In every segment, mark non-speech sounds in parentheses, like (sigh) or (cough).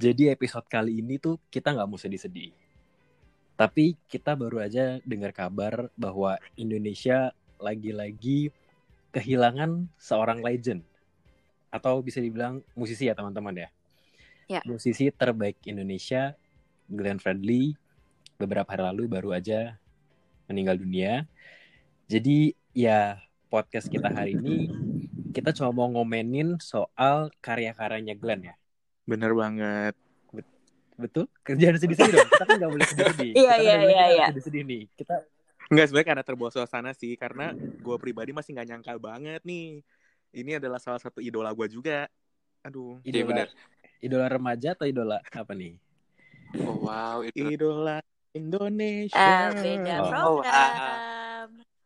Jadi episode kali ini tuh kita nggak mau sedih-sedih. Tapi kita baru aja dengar kabar bahwa Indonesia lagi-lagi kehilangan seorang legend. Atau bisa dibilang musisi ya teman-teman ya. Ya. Musisi terbaik Indonesia, Glenn Fredly, beberapa hari lalu baru aja meninggal dunia. Jadi ya podcast kita hari ini kita cuma mau ngomenin soal karya-karyanya Glenn ya. Bener banget. Betul? Kerjaan sedih-sedih dong. Kita kan nggak boleh sedih-sedih. (laughs) Iya, Kita kan iya, iya, kita iya. Sedih-sedih nih. Kita Enggak sebenarnya karena terbawa suasana sih karena gue pribadi masih nggak nyangka banget nih. Ini adalah salah satu idola gue juga. Aduh. Iya, idola, benar. idola remaja atau idola apa nih? Oh wow, itu Idola Indonesia. Eh, beda Oh. program.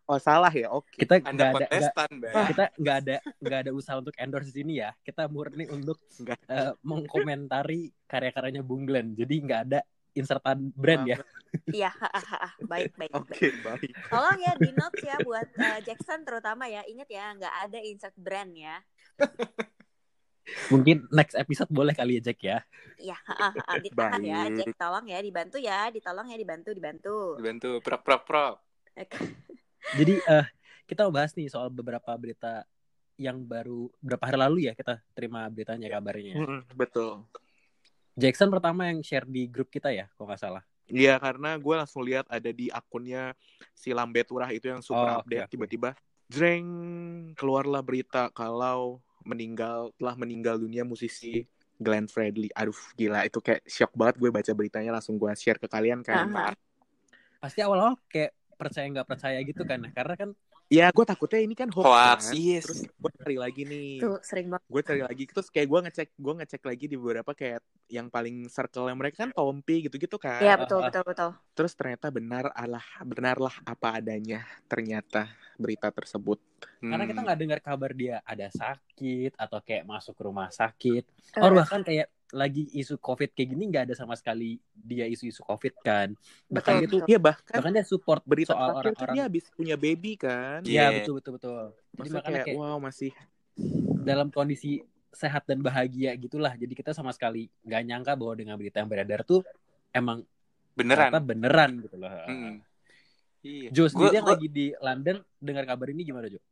Oh salah ya. Oke. Kita nggak ada Mbak. kita nggak ada nggak ada usaha untuk endorse di sini ya. Kita murni untuk Nggak. eh, mengkomentari karya-karyanya Bung Glenn. Jadi nggak ada insertan brand ya. Iya, baik, baik. Oke baik. baik. Tolong ya di notes ya buat eh, Jackson terutama ya. Ingat ya, nggak ada insert brand ya. Mungkin next episode boleh kali ya Jack ya. Iya, ha, ha, ha. ditahan ya, Baik. Jack. Tolong ya, dibantu ya, ditolong ya, dibantu, dibantu. Dibantu prok prok prok. Jadi eh kita mau bahas nih soal beberapa berita yang baru beberapa hari lalu ya kita terima beritanya kabarnya. ya. Betul. Jackson pertama yang share di grup kita ya, kalau nggak salah. Iya karena gue langsung lihat ada di akunnya si Lambe Turah itu yang super Oh, update tiba-tiba jreng keluarlah berita kalau meninggal telah meninggal dunia musisi Glenn Fredly. Aduh gila itu kayak shock banget gue baca beritanya langsung gue share ke kalian kan. Aha. Pasti awal-awal kayak percaya nggak percaya gitu kan, karena kan Ya gue takutnya ini kan hoax, Hoax, kan. yes. Terus gue cari lagi nih. Tuh, sering banget. Gue cari lagi terus kayak gue ngecek gue ngecek lagi di beberapa kayak yang paling circle yang mereka kan Tompi gitu-gitu kan. Iya, betul, betul, betul. Terus ternyata benar Allah benarlah apa adanya ternyata berita tersebut. karena kita Hmm. nggak dengar kabar dia ada sakit atau kayak masuk rumah sakit, or bahkan kayak lagi isu covid kayak gini nggak ada sama sekali dia isu-isu covid kan. Bahkan Betul, betul. Iya bahkan bahkan dia support berita soal orang-orang. dia habis punya baby kan. Iya. Iya betul betul betul. Jadi Maksudnya makanya kayak, kayak wow masih dalam kondisi sehat dan bahagia gitulah. Jadi kita sama sekali nggak nyangka bahwa dengan berita yang beredar tuh emang beneran. beneran gitu loh. Hmm. Iya. Jo Gua- sendiri yang gua- lagi di London dengar kabar ini gimana Jo?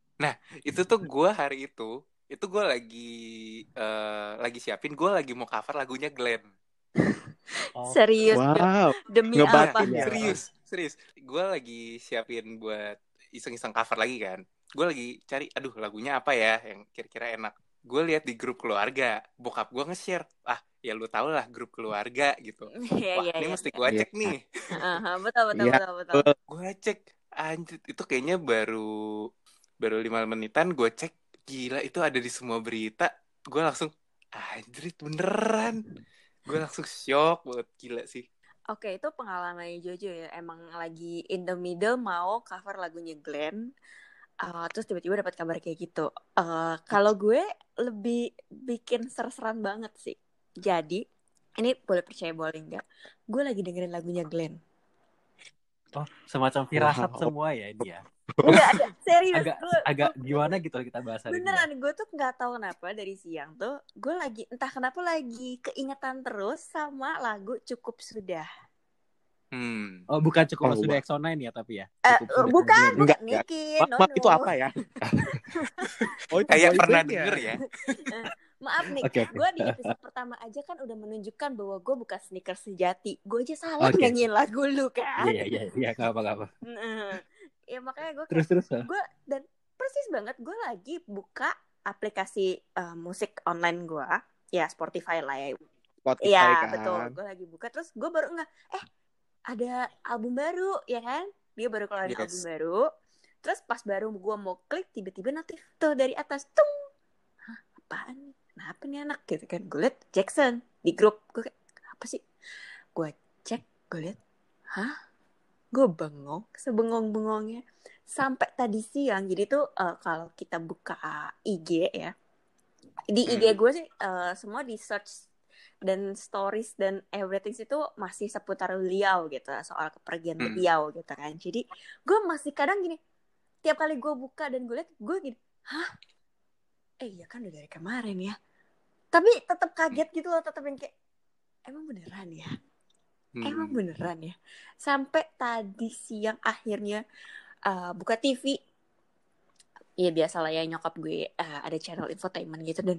itu tuh gue hari itu itu gue lagi eh, lagi siapin gue lagi mau cover lagunya Glenn (laughs) Oh, Serius, wow. demi ngebatin apa? ya. serius serius gue lagi siapin buat iseng-iseng cover lagi kan gue lagi cari aduh lagunya apa ya yang kira-kira enak gue lihat di grup keluarga bokap gue nge-share ah ya lu tau lah grup keluarga gitu (laughs) Iya, wah iya, ini iya. mesti gue cek nih Aha, betul, betul, Iya. betul, betul. gue cek anjir itu kayaknya baru baru lima menitan gue cek gila itu ada di semua berita gue langsung anjir beneran gue langsung shock banget gila sih Oke, itu pengalaman Jojo ya. Emang lagi in the middle mau cover lagunya Glenn. Uh, terus tiba-tiba dapat kabar kayak gitu. Uh, kalau gue lebih bikin ser-seran banget sih. Jadi, ini boleh percaya boleh enggak? Gue lagi dengerin lagunya Glenn. oh semacam firasat Wow. semua ya ini ya. Enggak, serius. Agak gue, agak gimana gitu loh kita bahas hari ini. Beneran, gue tuh nggak tahu kenapa dari siang tuh gue lagi entah kenapa lagi keingetan terus sama lagu cukup sudah. hmm Oh bukan cukup Oh, sudah wah. Exo 9 ya tapi ya. Eh, Cukup sudah bukan, Enggak. Niki, Maaf, no, no. itu apa ya? (laughs) oh, itu kayak pernah ya? denger ya (laughs) Maaf nih, oke. gue di episode pertama aja kan udah menunjukkan bahwa gue bukan sneakers sejati. Gue aja salah Oke. nyanyiin lagu lu kan. Iya iya iya nggak apa apa. Ya makanya gue Terus terus. ah. gue dan persis banget gue lagi buka aplikasi eh, musik online gue ya Spotify lah ya Spotify Iya kan. betul gue lagi buka terus gue baru nggak eh ada album baru ya kan dia baru keluarin Yes. album baru terus pas baru gue mau klik tiba-tiba notif tuh dari atas tung Hah, apaan nih kenapa nih anak gitu kan gue liat Jackson di grup gue kayak apa sih gue cek gue liat hah gue bengong sebengong-bengongnya. Sampai tadi siang jadi tuh eh, kalau kita buka IG ya di IG Hmm. gue sih eh, semua di search dan stories dan everything itu masih seputar beliau gitu soal kepergian Hmm. beliau gitu kan. Jadi gue masih kadang gini tiap kali gue buka dan gue liat gue gini hah? Eh iya kan udah dari kemarin ya. Tapi tetap kaget gitu loh tetap yang kayak emang beneran ya Hmm. emang beneran ya sampai tadi siang akhirnya uh, buka TV ya biasa lah ya nyokap gue uh, ada channel infotainment gitu dan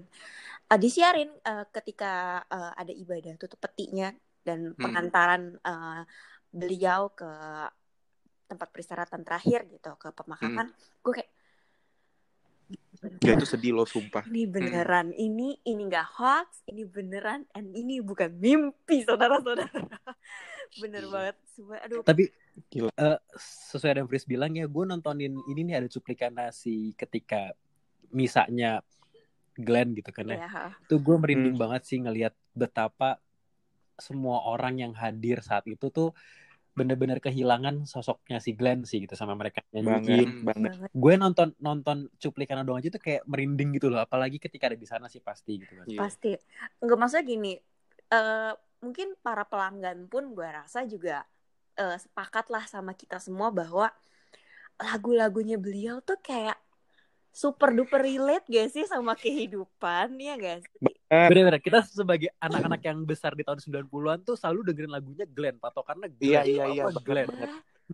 uh, disiarin uh, ketika uh, ada ibadah tutup petinya dan Hmm. pengantaran uh, beliau ke tempat peristirahatan terakhir gitu ke pemakaman gue kayak Ya itu sedih loh sumpah. ini beneran ini ini nggak hoax ini beneran and ini bukan mimpi saudara-saudara (laughs) bener Iya. banget semua aduh Tapi Gila. eh, sesuai dengan Fris bilang ya, gue nontonin ini nih ada cuplikan nasi ketika misanya Glenn gitu kan ya. ya Itu gue merinding Hmm. banget sih ngelihat betapa semua orang yang hadir saat itu tuh bener-bener kehilangan sosoknya si Glenn sih gitu sama mereka Banget. Hmm. banget. Gue nonton nonton cuplikan doang aja tuh kayak merinding gitu loh, apalagi ketika ada di sana sih pasti gitu kan. Iya. pasti nggak maksudnya gini eh mungkin para pelanggan pun gue rasa juga eh, sepakat lah sama kita semua bahwa lagu-lagunya beliau tuh kayak super duper relate gak sih sama kehidupan ya gak sih Bener-bener kita sebagai anak-anak yang besar di tahun 90-an tuh selalu dengerin lagunya Glenn, patokannya Glenn. Iya, iya, iya, Apa Glenn.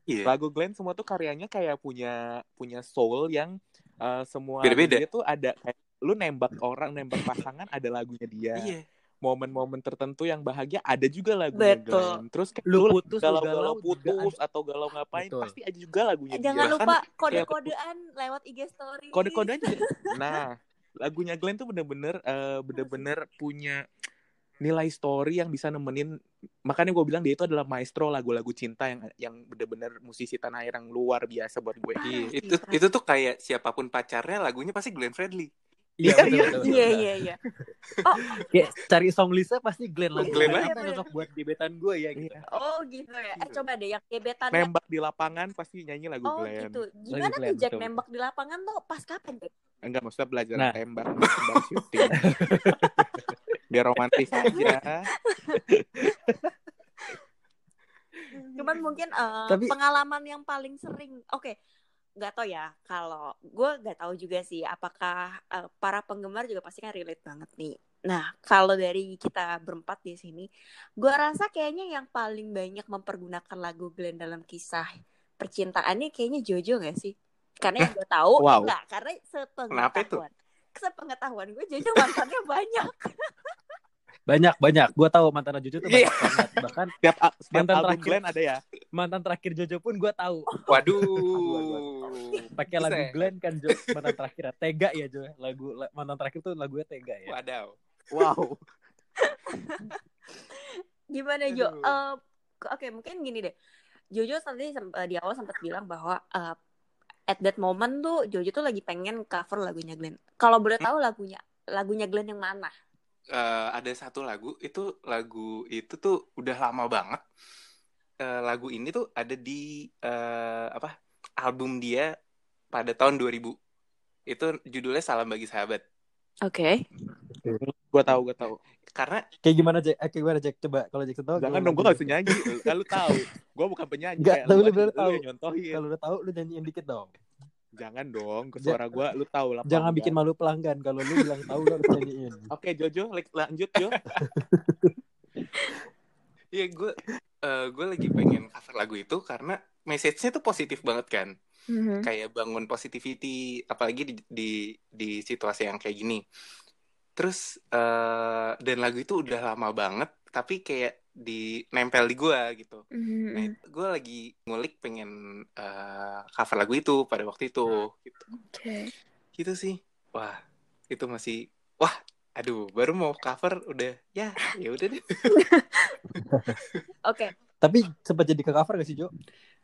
Iya. Lagu Glenn semua tuh karyanya kayak punya punya soul yang uh, semua Beda-beda. lagunya tuh ada kayak lu nembak orang, nembak pasangan ada lagunya dia. Iya. Momen-momen tertentu yang bahagia ada juga lagunya Betul. Glenn. Terus kayak Lu putus, galau-galau galau juga putus atau galau ngapain Betul. pasti ada juga lagunya Eh, jangan dia. lupa kode-kodean lewat IG story kode-kodean. (laughs) Nah, lagunya Glenn tuh bener-bener eh, bener-bener punya nilai story yang bisa nemenin makanya gue bilang dia itu adalah maestro lagu-lagu cinta yang yang bener-bener musisi tanah air yang luar biasa buat gue. Iya, Parah itu itu tuh kayak siapa pun pacarnya lagunya pasti Glenn Fredly. Iya, Iya, iya, iya iya iya Kayak cari song Lisa pasti Glenn lagu Glenn yang cocok buat gebetan gue ya gitu. Iya. oh gitu ya eh coba deh yang gebetannya Nembak di lapangan pasti nyanyi lagu oh Glenn. gitu gimana tuh Jack nembak di lapangan tuh pas kapan Jack Enggak maksudnya belajar Nah. tembak, tembak syuting. (laughs) Biar romantis aja. cuman mungkin eh, Tapi- pengalaman yang paling sering oke nggak tahu ya kalau gue nggak tahu juga sih apakah eh, para penggemar juga pasti kan relate banget nih. Nah kalau dari kita berempat di sini gue rasa kayaknya yang paling banyak mempergunakan lagu Glenn dalam kisah percintaannya kayaknya Jojo gak sih? Karena yang gue tahu Wow. enggak karena sepengetahuan sepengetahuan gue Jojo mantannya banyak (laughs) Banyak banyak. Gue tahu mantan Jojo tuh Iya. banyak banget. Bahkan (laughs) Setiap, setiap Mantan album terakhir. Glenn ada ya. mantan terakhir Jojo pun gue tahu. (laughs) Waduh. Pakai lagu ya? Glenn kan Jo, mantan terakhir Tega ya Jo. Lagu la- mantan terakhir tuh lagunya Tega ya. Wadaw. Wow. (laughs) Gimana Jo? Eh, Oke mungkin gini deh. Jojo tadi eh, di awal sempat bilang bahwa eh, at that moment tuh Jojo tuh lagi pengen cover lagunya Glenn. Kalau boleh tahu lagunya lagunya Glenn yang mana? Eh, ada satu lagu itu lagu itu tuh udah lama banget. Eh, lagu ini tuh ada di eh, apa album dia pada tahun 2000. Itu judulnya Salam Bagi Sahabat. Oke. Gue tahu, gue tahu. Karena Kayak gimana Jack? Eh, kayak gimana Jack? Coba kalau Jackson tahu. Jangan dong, gue Jack? gak bisa nyanyi. Lu tahu. Gue bukan penyanyi. Kayak tapi lu bener tahu. nyontohin. Kalau udah tahu lu nyanyiin dikit dong. Jangan dong, ke suara gue lu tahu lah. Jangan bikin malu pelanggan. Kalau lu bilang tahu lu harus nyanyiin. (laughs) Oke, Jojo, like- lanjut Jo. (laughs) Iya gue eh, gue lagi pengen cover lagu itu karena message-nya tuh positif banget kan. Mhm. Kayak bangun positivity apalagi di di, di situasi yang kayak gini. Terus eh, dan lagu itu udah lama banget tapi kayak di nempel di gue gitu. Nah, Mhm. gue lagi ngulik pengen eh, cover lagu itu pada waktu itu gitu. Oke. Gitu sih. Wah, itu masih wah, aduh, baru mau cover udah ya, ya udah deh. Oke. Tapi sempat jadi ke cover gak sih Jo?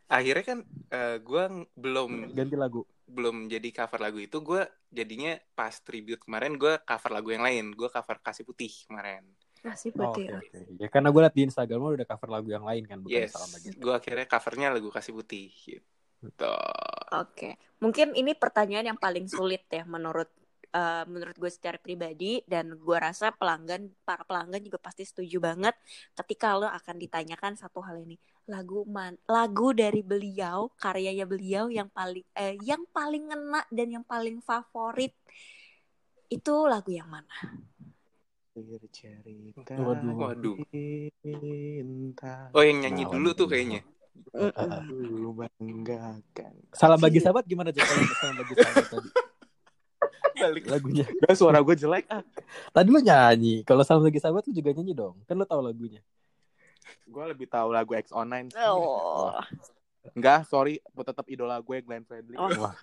Akhirnya kan eh, gue belum Ganti lagu. belum jadi cover lagu itu gue jadinya pas tribute kemarin gue cover lagu yang lain gue cover kasih putih kemarin Masih Oh, putih. Oke oke. Ya karena gue liat di Instagram lu udah cover lagu yang lain kan bukan yes salam lagi. gue akhirnya covernya lagu kasih putih gitu Oke, mungkin ini pertanyaan yang paling sulit ya menurut eh, menurut gue secara pribadi dan gue rasa pelanggan para pelanggan juga pasti setuju banget ketika lo akan ditanyakan satu hal ini lagu man lagu dari beliau karyanya beliau yang paling eh, yang paling ngena dan yang paling favorit itu lagu yang mana? Akhir cerita Waduh. Waduh. cinta Oh yang nyanyi Nah, dulu waduh. tuh kayaknya. Ku banggakan Salam bagi sahabat gimana? Kalau salam bagi sahabat tadi (laughs) Balik. lagunya. Gak suara gue jelek ah Tadi lu nyanyi. Kalau salam bagi sahabat lu juga nyanyi dong. Kan lu tahu lagunya. Gue lebih tahu lagu X Online sih. Oh. Enggak, sorry, gue tetap idola gue Glenn Fredly. Oh, Wah.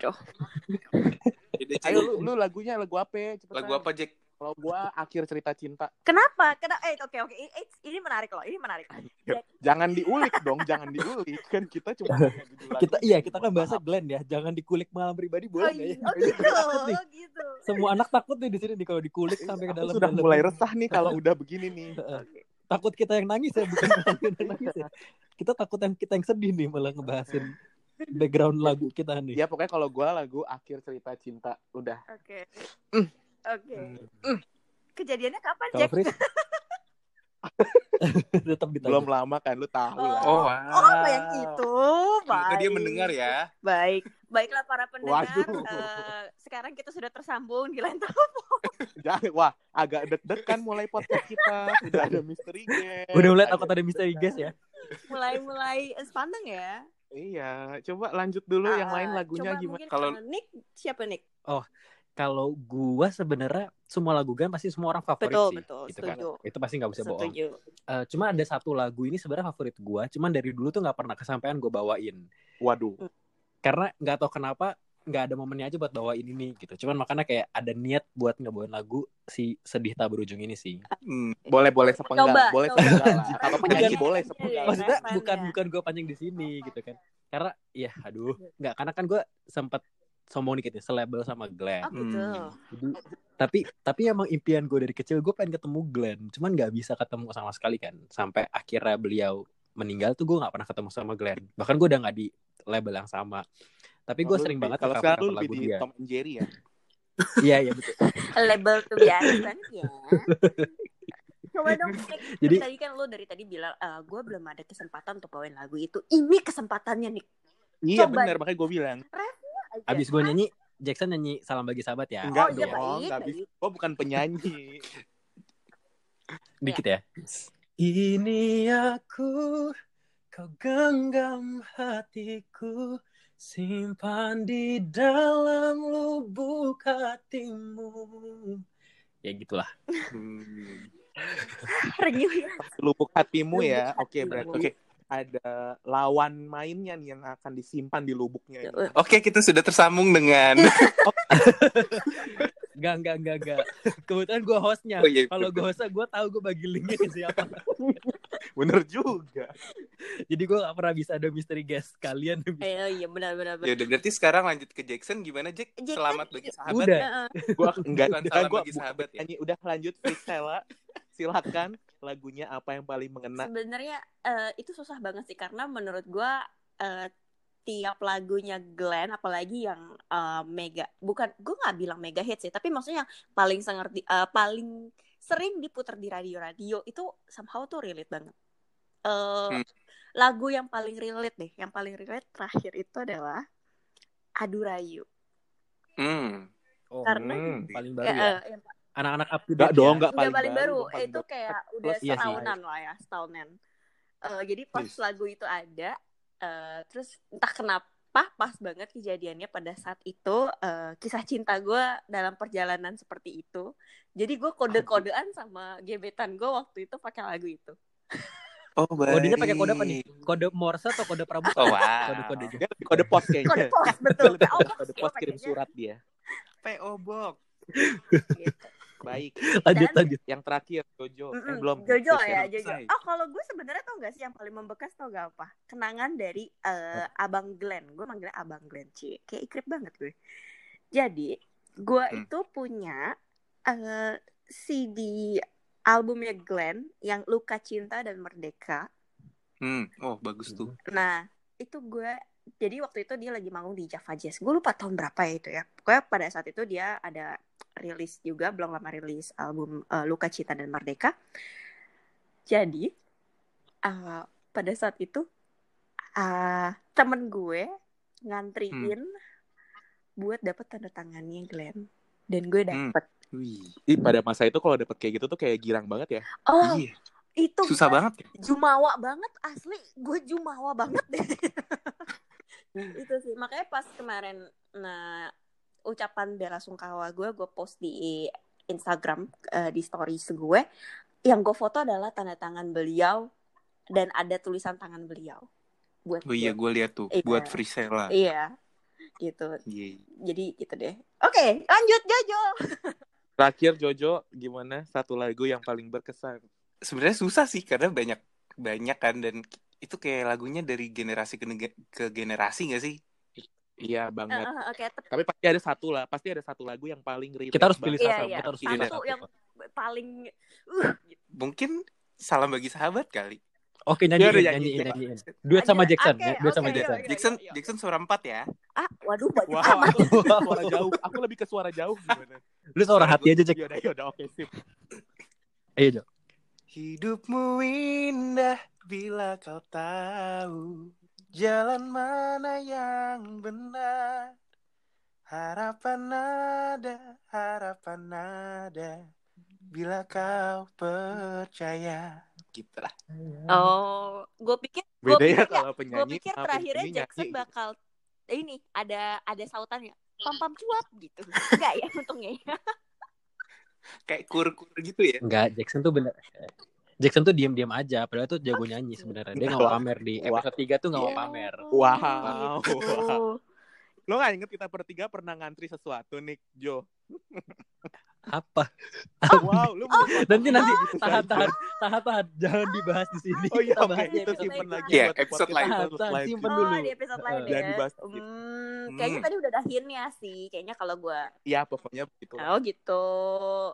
Jadi, Ayo lu, lu lagunya lagu apa? Cepetan. lagu apa Jack? Kalau gue akhir cerita cinta. Kenapa? Kenapa? Eh, oke, oke. Ini, ini menarik loh. Ini menarik. Jangan diulik dong, jangan diulik. Kan kita cuma Kita iya kita kan bahasa. Glenn ya. Jangan dikulik malam pribadi Oh, boleh nggak ya? iya. oh gitu. Nih. Oh gitu. Semua anak takut nih di sini nih kalau dikulik sampai ke dalam. sudah mulai resah nih kalau (laughs) udah begini nih. Takut kita yang nangis ya, bukan (laughs) kita yang nangis ya. Kita takut yang kita yang sedih nih malah ngebahasin background lagu kita nih. Ya pokoknya kalau gue lagu akhir cerita cinta udah. Oke. Mm. Oke. Kejadiannya kapan, Jack? (laughs) (laughs) Tetap ditanya. Belum lama kan lu tahu lah. Oh, wow. Oh, yang itu. Baik. dia mendengar ya. Baik. Baiklah para pendengar. Waduh. eh, sekarang kita sudah tersambung di lain (laughs) Jangan, wah agak deg-degan mulai podcast kita. Sudah ada misteri guys. Udah mulai takut ada misteri guys ya. mulai-mulai sepandang ya. Iya, coba lanjut dulu yang lain lagunya coba gimana? Kalau- eh, Nick siapa Nick? Kalau gua sebenarnya semua lagu Glenn pasti semua orang favorit Betul, sih. betul, Gitu kan. setuju. Itu pasti nggak bisa bohong. Setuju. Eh, cuma ada satu lagu ini sebenarnya favorit gua, cuman dari dulu tuh nggak pernah kesampaian gue bawain. Waduh, Karena nggak tahu kenapa nggak ada momennya aja buat bawain ini gitu. Cuman makanya kayak ada niat buat ngebawain lagu si sedih tak berujung ini sih. Hmm. boleh boleh sepenggal, Coba, boleh coba. sepenggal. Kalau (laughs) penyanyi Bukan- boleh Iya, sepenggal. Maksudnya referen bukan ya. bukan gue pancing di sini gitu kan. Karena ya aduh nggak karena kan gue sempat sombong dikit ya selabel sama Glenn. Oh gitu. Hmm. Jadi tapi tapi emang impian gue dari kecil gue pengen ketemu Glenn, cuman nggak bisa ketemu sama sekali kan. Sampai akhirnya beliau meninggal tuh gue nggak pernah ketemu sama Glenn. Bahkan gue udah nggak di label yang sama. Tapi gue Lu sering banget kalau sekarang lu lagu di dia. Tom and Jerry ya. (laughs) Iya iya betul. Label tuh biasa ya. (laughs) Coba dong, Nick. Jadi- tadi kan lu dari tadi bilang, gue belum ada kesempatan untuk bawain lagu itu. Ini kesempatannya nih. Iya Coba. benar, makanya gue bilang. Aja. Abis gue nyanyi, Jackson nyanyi salam bagi sahabat ya. Enggak Oh, iya, dong, baik, enggak baik. bisa. Gue bukan penyanyi. (laughs) Dikit ya. Ini aku, kau genggam hatiku, simpan di dalam lubuk hatimu. Ya gitulah. Hmm. Renyuh ya. Lubuk hatimu Lubuk ya. Oke, hatimu. berarti oke. Ada lawan mainnya nih yang akan disimpan di lubuknya. ini. (laughs) Oke, kita sudah tersambung dengan (laughs) Enggak, enggak, enggak, enggak. Kebetulan gue hostnya. Oh, iya, Kalau betul. gue hostnya, gue tahu gue bagi linknya ke siapa. (laughs) Bener juga. Jadi gue gak pernah bisa ada misteri guest. Kalian. Eh, iya benar-benar. Ya udah berarti sekarang lanjut ke Jackson gimana Jack? Jackson- Selamat bagi sahabat. Udah. Gua enggak enggak gua bagi sahabat ya. Udah lanjut freestyle. Silakan lagunya apa yang paling mengena. Sebenarnya eh, itu susah banget sih karena menurut gua eh, tiap lagunya Glenn apalagi yang eh, mega bukan gue nggak bilang mega hit sih tapi maksudnya yang paling sengerti eh, paling sering diputar di radio-radio itu somehow tuh relate banget. Eh, Hmm. Lagu yang paling relate deh, yang paling relate terakhir itu adalah Adu Rayu. Hmm. Oh, Karena- hmm, paling baru Ya, ya. eh, yang Anak-anak up to Enggak date dong, ya. enggak Udah paling, paling baru, paling itu baru. kayak udah Plus iya setahunan lah ya, setahunan. Eh, jadi pas Yes. lagu itu ada, eh, terus entah kenapa pas banget kejadiannya pada saat itu eh, kisah cinta gue dalam perjalanan seperti itu. Jadi gue kode-kodean sama gebetan gue waktu itu pakai lagu itu. Oh, baik. Kodenya pakai kode apa nih? Kode Morse atau kode Pramuka? Oh, wow. Dia lebih kode pos kayaknya. Kode pos betul. (laughs) Oh, kode pos, kirim surat dia. PO Box. Gitu. Baik. (laughs) Lanjut, Dan- lanjut. Yang terakhir Jojo. Eh, Mm-mm, belum. Jojo Jojo. ya, Jojo. Oh, kalau gue sebenarnya tau gak sih yang paling membekas tau gak apa? Kenangan dari eh, Abang Glenn. Gue manggilnya Abang Glenn, Ci. Kayak ikrip banget gue. Jadi, gue Hmm. itu punya eh, CD albumnya Glenn yang Luka Cinta dan Merdeka. Hmm. Oh, bagus tuh. Nah, itu gue jadi waktu itu dia lagi manggung di Java Jazz. Gue lupa tahun berapa ya itu ya. Pokoknya pada saat itu dia ada rilis juga, belum lama rilis album eh, Luka Cinta dan Merdeka. Jadi, eh, pada saat itu eh, temen gue ngantriin buat dapet tanda tangannya Glenn. Dan gue Hmm. dapet. Wih. Ih, pada masa itu kalau dapet kayak gitu tuh kayak girang banget ya. Oh, Iya. itu Susah gue banget. jumawa banget asli gue jumawa banget deh (laughs) itu sih makanya pas kemarin nah ucapan bela sungkawa gue gue post di Instagram eh, di stories gue yang gue foto adalah tanda tangan beliau dan ada tulisan tangan beliau buat Oh iya, gue. lihat tuh. Iya. Buat free sale lah. iya gitu Iya. jadi gitu deh oke lanjut Jojo Terakhir Jojo, gimana satu lagu yang paling berkesan? Sebenarnya susah sih karena banyak banyak kan dan itu kayak lagunya dari generasi ke, ke generasi gak sih? Iya banget. oke tep- Tapi pasti ada satu lah, pasti ada satu lagu yang paling relate Kita harus pilih iya satu, iya kita harus pilih satu satu. yang paling uh gitu. Mungkin salam bagi sahabat kali. Oke Dia nyanyiin, udah nyanyiin, nyanyi. nyanyiin. Duet sama. Jackson, Oke, duet sama oke, Jackson. yuk, yuk. Jackson Jackson suara empat ya. ah waduh banyak Wow, amat aku (laughs) suara jauh. Aku lebih ke suara jauh gimana? Lu suara hati aja, Jack. Yaudah, yaudah, oke sip. Ayo, Jo. Hidupmu indah bila kau tahu jalan mana yang benar. Harapan ada, harapan ada bila kau percaya. Gitu lah. Oh, gue pikir gue Beda ya pikir ya, kalau gue penyanyi. pikir sama terakhirnya penyanyi Jackson nyanyi. bakal ini ada ada sautannya pam pam cuap gitu. (laughs) Enggak ya untungnya. ya. Kayak kur-kur gitu ya. Enggak, Jackson tuh bener. Jackson tuh diam-diam aja, padahal tuh jago nyanyi sebenarnya. Dia nggak mau pamer di Wah. episode 3 tuh nggak mau Iya. pamer. Wow. Gitu. Lo gak inget kita bertiga pernah ngantri sesuatu nih, Jo? Apa? Wow, lu belum Nanti nanti gitu tahan tahan tahan tahan jangan dibahas di sini. Oh iya, Kita oke. bahas di Itu episode simpen lain. lagi Iya, buat episode lain. episode Tahan, lain. simpen Oh, dulu. di episode lain ya. jangan dibahas gitu. Hmm, kayaknya Hmm. tadi udah ada hintnya sih. Kayaknya kalau gue Ya, pokoknya begitu. Oh gitu.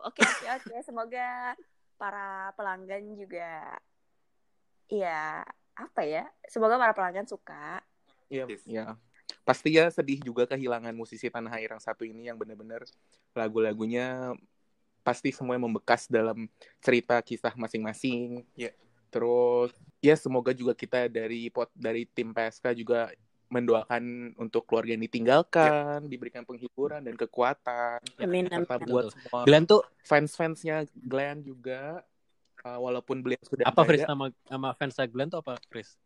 Oke oke oke. Semoga para pelanggan juga, ya apa ya? Semoga para pelanggan suka. Iya, Yes. ya. Pasti ya sedih juga kehilangan musisi tanah air yang satu ini yang benar-benar lagu-lagunya pasti semuanya membekas dalam cerita kisah masing-masing. Iya. Terus ya semoga juga kita dari pot dari tim PSK juga mendoakan untuk keluarga yang ditinggalkan, diberikan penghiburan dan kekuatan. Amin amin. Serta amin. buat Betul. semua Glenn tuh fans-fansnya Glenn juga uh, walaupun beliau sudah apa ada. nama nama fans Glenn tuh apa Fris?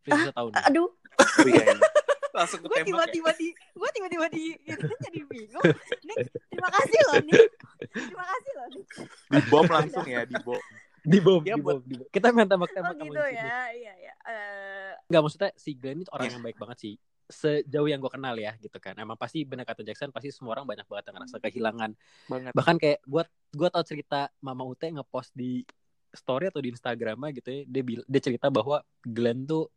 Fris bisa tahu nih. Aduh, Oh, iya, iya. (laughs) Langsung gue ya. tiba-tiba di, gue tiba-tiba di, itu jadi bingung. (laughs) Nih, terima kasih loh nih. Terima kasih loh nih. Dibom langsung ya, dibom. (laughs) Di bom, di buat- bom, di bom. Kita main Oh tembak-tembak sama gitu ya, iya ya. Eh, Enggak maksudnya si Glenn itu orang Iya. yang baik banget sih. Sejauh yang gue kenal ya gitu kan. Emang pasti benar kata Jackson pasti semua orang banyak banget yang ngerasa kehilangan. Banget. Bahkan kayak gua gua tau cerita Mama Ute ngepost di story atau di Instagramnya gitu ya. Dia bil- dia cerita bahwa Glenn tuh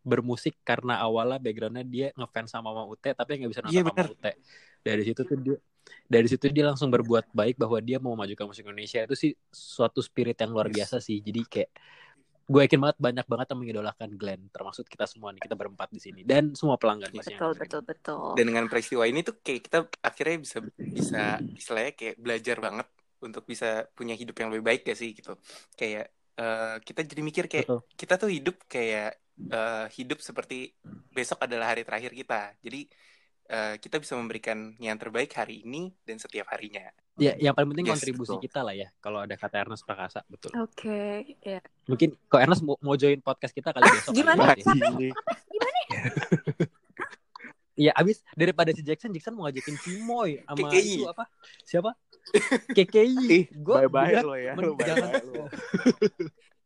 bermusik karena awalnya backgroundnya dia ngefans sama Mama Ute tapi nggak bisa nonton Iya, Mama. Ute. Dari situ tuh dia dari situ dia langsung berbuat baik bahwa dia mau memajukan musik Indonesia itu sih suatu spirit yang luar biasa sih. Jadi kayak gue yakin banget banyak banget yang mengidolakan Glenn termasuk kita semua nih kita berempat di sini dan semua pelanggan yang betul dengerin. betul betul. Dan dengan peristiwa ini tuh kayak kita akhirnya bisa bisa istilahnya kayak belajar banget untuk bisa punya hidup yang lebih baik gak sih gitu. Kayak eh, kita jadi mikir kayak Betul. kita tuh hidup kayak eh, hidup seperti besok adalah hari terakhir kita. Jadi eh, kita bisa memberikan yang terbaik hari ini dan setiap harinya. Ya, yang paling penting Yes, kontribusi betul. kita lah ya. Kalau ada kata Ernest Prakasa, betul. Oke, ya. Mungkin kok Ernest mau, mau join podcast kita kali besok. gimana? kali ya. Anjing. Iya, abis daripada si Jackson, Jackson mau ngajakin Cimoy sama KKI. itu apa? Siapa? KKI. (laughs) Bye-bye lo ya. Lo bye-bye lo.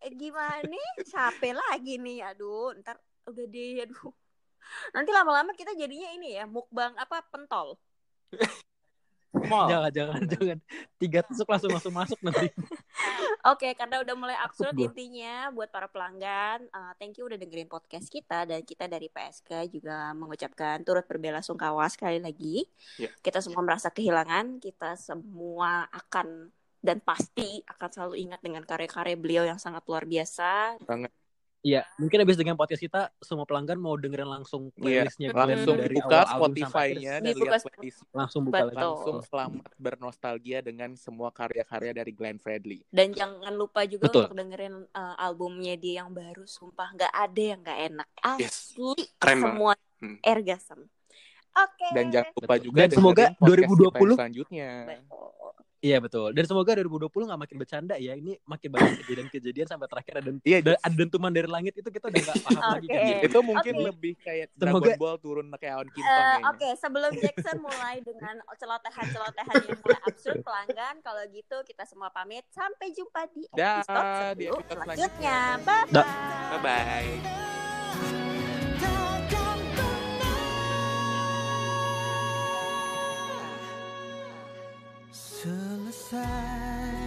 Eh gimana? Capek lagi nih. Aduh, ntar udah deh, aduh. Nanti lama-lama kita jadinya ini ya, mukbang apa pentol. (laughs) Mall. Jangan, jangan, jangan. Tiga tusuk langsung langsung masuk nanti. (laughs) Oke, karena udah mulai absurd intinya buat para pelanggan, uh, thank you udah dengerin podcast kita dan kita dari PSK juga mengucapkan turut berbela sungkawa sekali lagi. Ya. Kita semua merasa kehilangan, kita semua akan dan pasti akan selalu ingat dengan karya-karya beliau yang sangat luar biasa. Iya, mungkin abis dengan podcast kita, semua pelanggan mau dengerin langsung Iya, playlistnya Glenn langsung dari buka Spotify-nya dan lihat playlist. Langsung buka Betul. Langsung selamat bernostalgia dengan semua karya-karya dari Glenn Fredly. Dan jangan lupa juga Betul. untuk dengerin uh, albumnya dia yang baru, sumpah nggak ada yang nggak enak. Yes. Asli Keren semua Hmm. ergasm. Oke. Dan jangan lupa juga Dan semoga dengerin podcast 2020 kita yang selanjutnya. Betul. Iya betul. Dan semoga 2020 nggak makin bercanda ya. Ini makin banyak kejadian-kejadian sampai terakhir ada Iya, ada, dentuman dari langit itu kita udah nggak paham lagi kan. Itu mungkin Oke. lebih kayak Semoga- Dragon Ball turun kayak awan Eh, kinton kayaknya. Oke, sebelum Jackson mulai dengan celotehan-celotehan yang mulai absurd pelanggan, kalau gitu kita semua pamit. Sampai jumpa di episode di 10 episode selanjutnya. Bye bye. Selesai